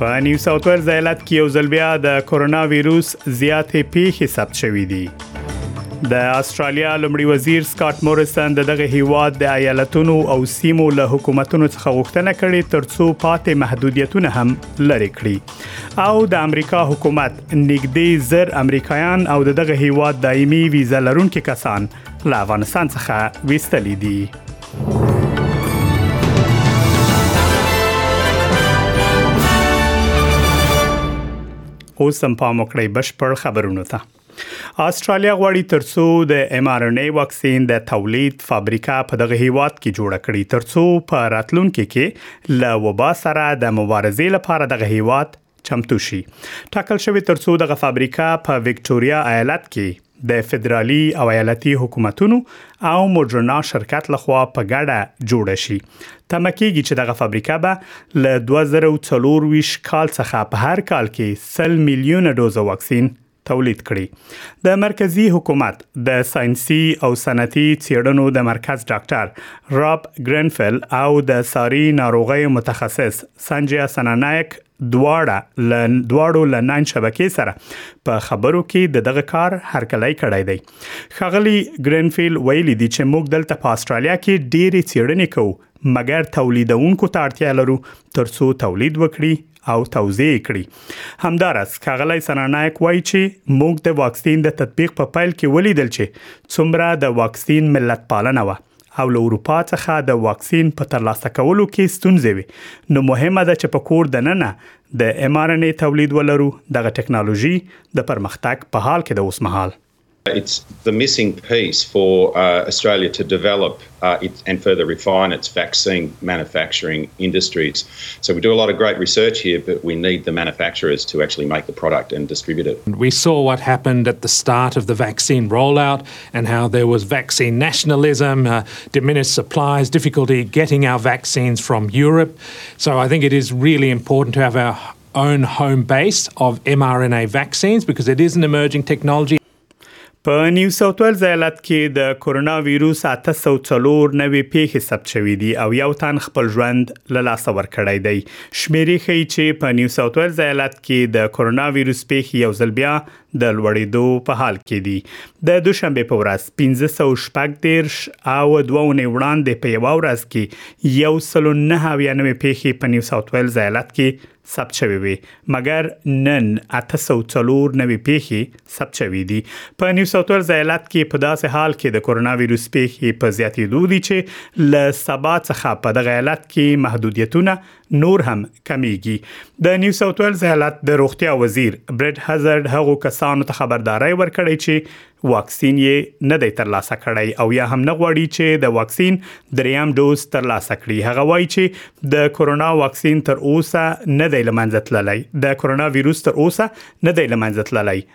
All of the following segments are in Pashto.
په نیو ساوت ویلز ایالت کې یو ځل بیا د کورونا وایروس زیاتې پیښې ثبت شوې دي د استرالیا لمړي وزیر سکاټ موریسن د دغه هیواد د ایالتونو او سیمو له حکومتونو څخه غوښتنه کړې ترڅو پاتې محدودیتونه هم لری کړي او د امریکا حکومت نږدې زر امریکایان او دغه هیواد دایمي ویزه لرونکي کسان له افغانستان څخه ویستلې دي اوس هم پام وکړئ بشپړ خبرونه ته استرالیا غواړي ترڅو د ام ار ان ای واکسین د تولید فابریکه په دغه هیواد کې جوړه کړي ترڅو په راتلونکي کې له وبا سره د مبارزې لپاره دغه هیواد چمتو شي ټاکل شوی ترڅو دغه فابریکه په وکټوريا ایالت کې د فدرالي او ایالتي حکومتونو او موډرنا شرکت لخوا په ګډه جوړه شي تمه کیږي چې دغه فابریکه به له 2024 کال څخه په هر کال کې 100 میلیونه ډوز واکسین تولید کړي د مرکزی حکومت د ساينسي او صنعتي چیرډنو د مرکز ډاکټر راب ګرینفل او د ساري ناروغي متخصص سنجیا سنانایک دواړه لن دواړو لناین شبکې سره په خبرو کې د دغه کار هرکلی کړی دی خغلی ګرینفیل ویلي دي چې موږ دلته په استرالیا کې ډېری چیرډنې کوو مګر تولیدونکو ته اړتیا لرو ترڅو تولید وکړي او توضیح کړي همدارس کاغلی سرانایک وایي چې موږ د واکسین د تطبیق په پیل کې ولیدل چې څومره د واکسین ملت پالنه و او له اروپا څخه د واکسین په ترلاسه کولو کې ستونزې وي نو مهمه ده چې په کور دننه د ام ار ان ای تولید ولرو دغه ټکنالوژي د پرمختګ په حال کې د اوسمهال It's the missing piece for uh, Australia to develop uh, it, and further refine its vaccine manufacturing industries. So we do a lot of great research here, but we need the manufacturers to actually make the product and distribute it. We saw what happened at the start of the vaccine rollout and how there was vaccine nationalism, uh, diminished supplies, difficulty getting our vaccines from Europe. So I think it is really important to have our own home base of mRNA vaccines because it is an emerging technology. په نیو ساوت ویلز ایالت کې د کورونا وایروس 804 نوې پیښې ثبت شوې دي او یو تن خپل ژوند له لاسه ورکړی دی شمیرې ښیي چې په نیو ساوت ویلز ایالت کې د کورونا وایروس پیښې یو ځل بیا د لوړېدو په حال کې دي د دوشنبه په ورځ 1514 او دوه اونۍ وړاندې په یو ورځ کې یو سل نه اویا نوې پیښې په نیو ساوت ویلز ایالت کې ثبت شوې وي مګر نن 804 نوې پیښې ثبت شوې دي په نیو ساوت ویلز ایالت کې په داسې حال کې د کورونا وایروس پیښې په زیاتېدو دي چې ل سبا څخه په دغه ایالت کې محدودیتونه نور هم کمیږي د نیو ساوت ویلز ایالت د روغتیا وزیر بریډ هزارد هغو کسانو ته خبرداري ورکړې چې واکسین یې نه دی ترلاسه کړی او یا هم نه غواړي چې د واکسین دریم ډوز ترلاسه کړي هغه وایي چې د کورونا واکسین تر اوسه نه دی لمنځه تللی د کورونا وایروس تر اوسه نه دی لمنځه تللی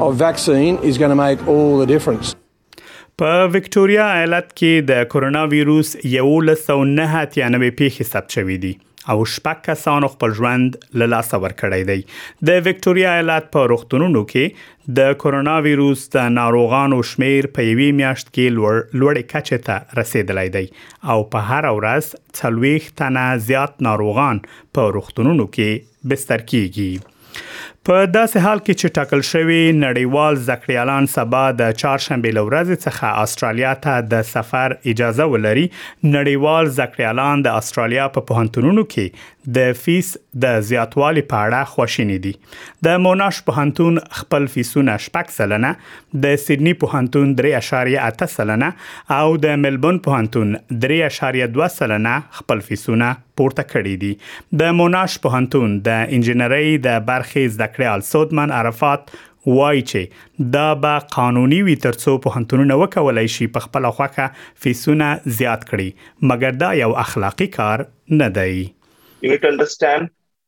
of vaccine is going to make all the difference. په وکټوريا ایالت کې د کورونا وایروس 1109 اتیا نوې پیښې ثبت شوې دي او شپږ کسانو خپل ژوند له لاسه ورکړی دی د وکټوريا ایالت په روغتونونو کې د کورونا وایروس د ناروغانو شمیر په یوې میاشت کې لوړ لوړې کچې ته رسیدلی دی او په هر ورځ 40 تنه زیات ناروغان په روغتونونو کې بستر کیږي په داسې حال کې چې ټاکل شوی نړیوال زده کړیالان سبا د چهارشنبې له ورځې څخه استرالیا ته د سفر اجازه ولري نړیوال زده کړیالان د استرالیا په پوهنتونونو کې د فیس د زیاتوالي په اړه خوشینې دي د موناش پوهنتون خپل فیسونه شپږ سلنه د سیدنی پوهنتون 3.8 سلنه او د ملبون پوهنتون 3.2 سلنه خپل فیسونه پورته کړي دي. د موناش پوهنتون د انجنیرۍ د برخې زده کړیال سودمن عرفات وايي چې دا به قانوني وي ترڅو پوهنتونونه وکولای شي په خپله خوښه فیسونه زیات کړي مګر دا یو اخلاقي کار نه دی. You need to understand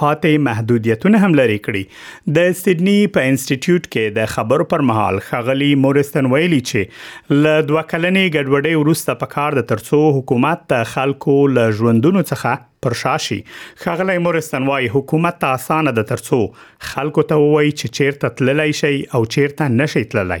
پاتې محدودیتونه هم لرې کړي د سیدنی په انسټیټیوټ کې د خبرو پر مهال خغلی مورستن ویلي چې له دوه کلنې ګډوډۍ وروسته په کار د ترڅو حکومت ته خلکو له ژوندونو څخه پر شاشي خغلی مورستن وايي حکومت ته اسانه د ترڅو خلکو ته وایي چې چیرته تللی شي او چیرته نشي تللی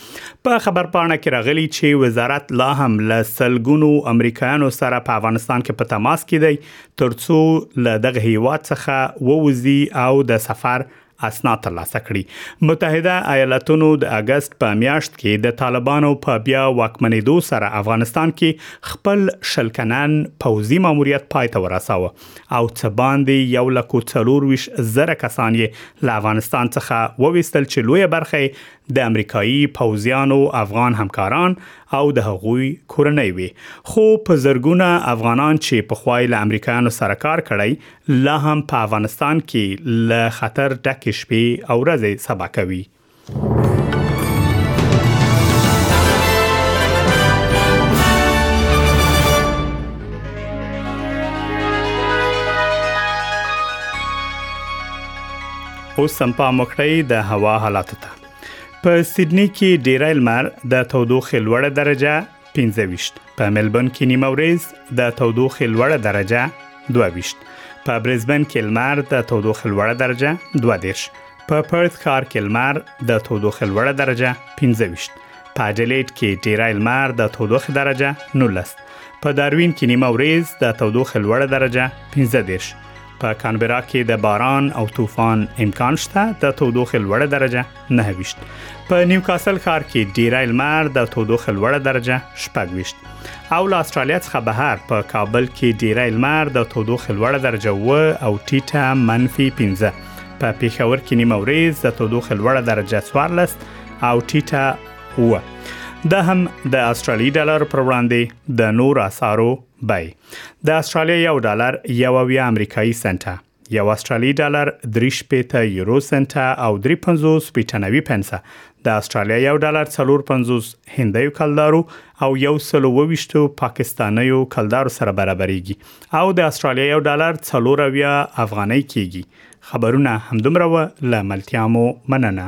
په خبرپاڼه کې راغلي چې وزارت لا هم له سلګونو امریکایانو سره په افغانستان کې په تماس کې دی ترڅو له دغه هیواد څخه ووزي او د سفر اسناد ترلاسه کړي متحده ایالاتونو د اگست په میاشت کې د طالبانو په بیا واکمنېدو سره افغانستان کې خپل شلکنن پوزي ماموریت پای ته ورساوه او څه باندې یو لکو څلور ویش زره کسان یې له افغانستان څخه وویستل چې لوی برخه د امریکایي پوځیانو افغان همکاران او د هغوی کورنۍ وي خو په زرګونه افغانان چې په خوای له امریکایانو سره کار کړی لا هم په افغانستان کې له خطر ډکه شپې او ورځې سبا کوي اوس هم پام وکړئ د هوا حالاتو ته په سیدنی کې ډیری لمر د تودوخې لوړه درجه 15 په ملبون کې نیمه ورځ د تودوخې لوړه درجه 22 په برزبن کې لمر د تودوخې لوړه درجه 22 په پرث ښار کې لمر د تودوخې لوړه درجه 15 په اډلیډ کې ډیری لمر د تودوخې درجه 19 په داروین کې نیمه ورځ د تودوخې لوړه درجه 15 په کانبرا کې د باران او طوفان امکان شته د تودوخې لوړه درجه 9 په نیوکاسل ښار کې ډیری لمر د تودوخې لوړه درجه 18 او له استرالیا څخه بهر په کابل کې ډیری لمر د تودوخې لوړه درجه و او ټیټه منفي 15 په پیښور کې نیمه ورځ د تودوخې لوړه درجه 14 او ټیټه و دا هم د استرالی ډالر پر وړاندې د نور اسعارو بای د استرالیا یو ډالر یو اویا امریکایي سنټه یو استرالی ډالر درې شپېته یورو سنټه او درې پنځوس بریټانوي پنسه د استرالیا یو ډالر څلور پنځوس هندیو کلدارو او یو سلو وویشتو پاکستانیو کلدارو سره برابرېږي او د استرالیا یو ډالر څلور اویا افغانۍ کېږي خبرونه همدومره و له ملتیا مو مننه